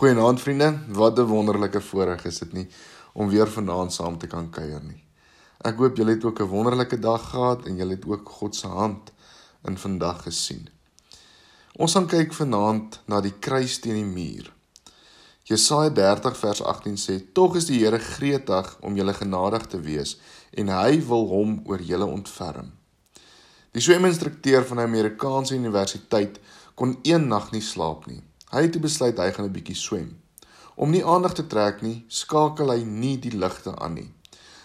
Goeienaand vriende, wat 'n wonderlike voorreg is dit nie om weer vanaand saam te kan kuier nie. Ek hoop julle het ook 'n wonderlike dag gehad en julle het ook God se hand in vandag gesien. Ons gaan kyk vanaand na die kruis teen die muur. Jesaja 30 vers 18 sê: "Tog is die Here gretig om julle genadig te wees en hy wil hom oor julle ontferm." Die sweminstrukteur van 'n Amerikaanse universiteit kon een nag nie slaap nie. Hy het besluit hy gaan 'n bietjie swem. Om nie aandag te trek nie, skakel hy nie die ligte aan nie.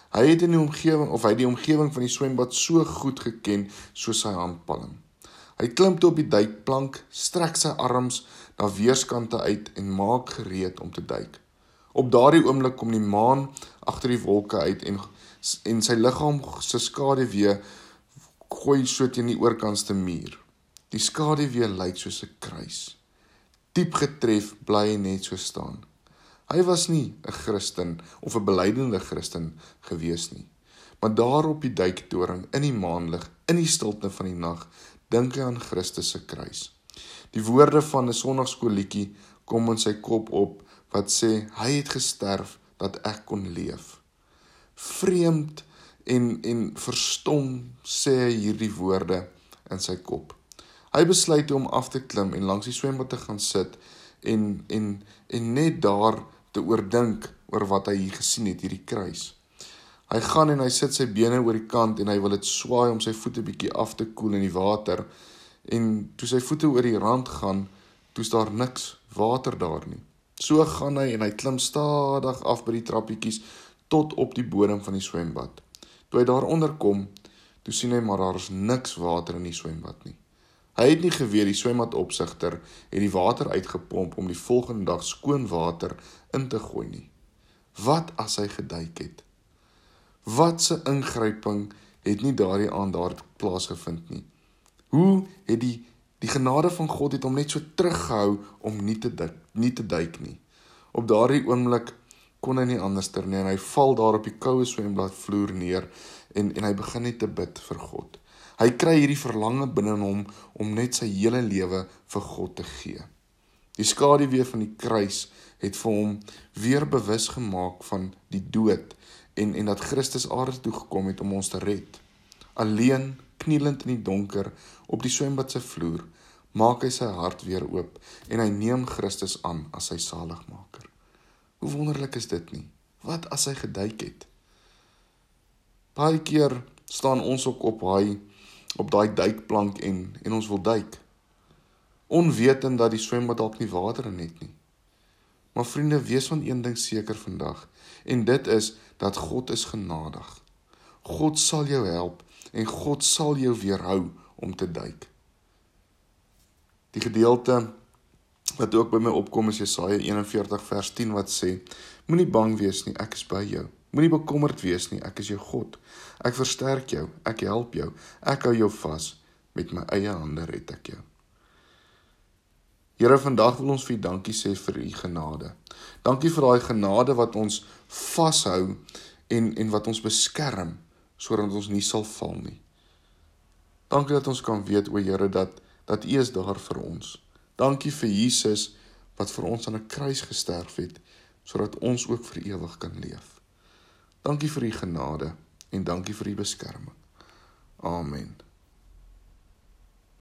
Hy het in die omgewing of hy die omgewing van die swembad so goed geken soos sy handpalm. Hy klim toe op die duikplank, strek sy arms na weerskante uit en maak gereed om te duik. Op daardie oomblik kom die maan agter die wolke uit en en sy liggaam se skaduwee gooi so teen die oorkantste muur. Die skaduwee lyk soos 'n kruis diep getref bly hy net so staan. Hy was nie 'n Christen of 'n belydende Christen gewees nie. Maar daar op die duiktoring in die maanlig, in die stilte van die nag, dink hy aan Christus se kruis. Die woorde van 'n sonnaarskoolliedjie kom in sy kop op wat sê hy het gesterf dat ek kon leef. Vreemd en en verstom sê hy hierdie woorde in sy kop. Hy besluit om af te klim en langs die swembad te gaan sit en en en net daar te oordink oor wat hy hier gesien het, hierdie kruis. Hy gaan en hy sit sy bene oor die kant en hy wil dit swaai om sy voete bietjie af te koel in die water. En toe sy voete oor die rand gaan, toe's daar niks water daar nie. So gaan hy en hy klim stadig af by die trappietjies tot op die bodem van die swembad. Toe hy daaronder kom, toe sien hy maar daar's niks water in die swembad nie. Hy het nie geweet die swembadopsigter het die water uitgepomp om die volgende dag skoon water in te gooi nie. Wat as hy geduik het? Wat se ingryping het nie daardie aand daar plaasgevind nie? Hoe het die die genade van God het hom net so teruggehou om nie te duik, nie te duik nie. Op daardie oomblik kon hy nie anderster nie en hy val daar op die koue swembad vloer neer en en hy begin net te bid vir God. Hy kry hierdie verlange binne in hom om net sy hele lewe vir God te gee. Die skaduwee van die kruis het vir hom weer bewus gemaak van die dood en en dat Christus aarde toe gekom het om ons te red. Alleen knielend in die donker op die swembad se vloer, maak hy sy hart weer oop en hy neem Christus aan as sy saligmaker. Hoe wonderlik is dit nie? Wat as hy geduik het? Baie keer staan ons ook op hy op daai duikplank en en ons wil duik. Onwetend dat die swembad dalk nie water in het nie. Maar vriende, wees van een ding seker vandag en dit is dat God is genadig. God sal jou help en God sal jou weerhou om te duik. Die gedeelte wat ook by my opkom is Jesaja 41 vers 10 wat sê: Moenie bang wees nie, ek is by jou. Moenie bekommerd wees nie, ek is jou God. Ek versterk jou, ek help jou. Ek hou jou vas met my eie hande red ek jou. Here, vandag wil ons vir U dankie sê vir U genade. Dankie vir daai genade wat ons vashou en en wat ons beskerm sodat ons nie sal val nie. Dankie dat ons kan weet o Here dat dat U is daar vir ons. Dankie vir Jesus wat vir ons aan 'n kruis gesterf het sodat ons ook vir ewig kan leef. Dankie vir u genade en dankie vir u beskerming. Amen.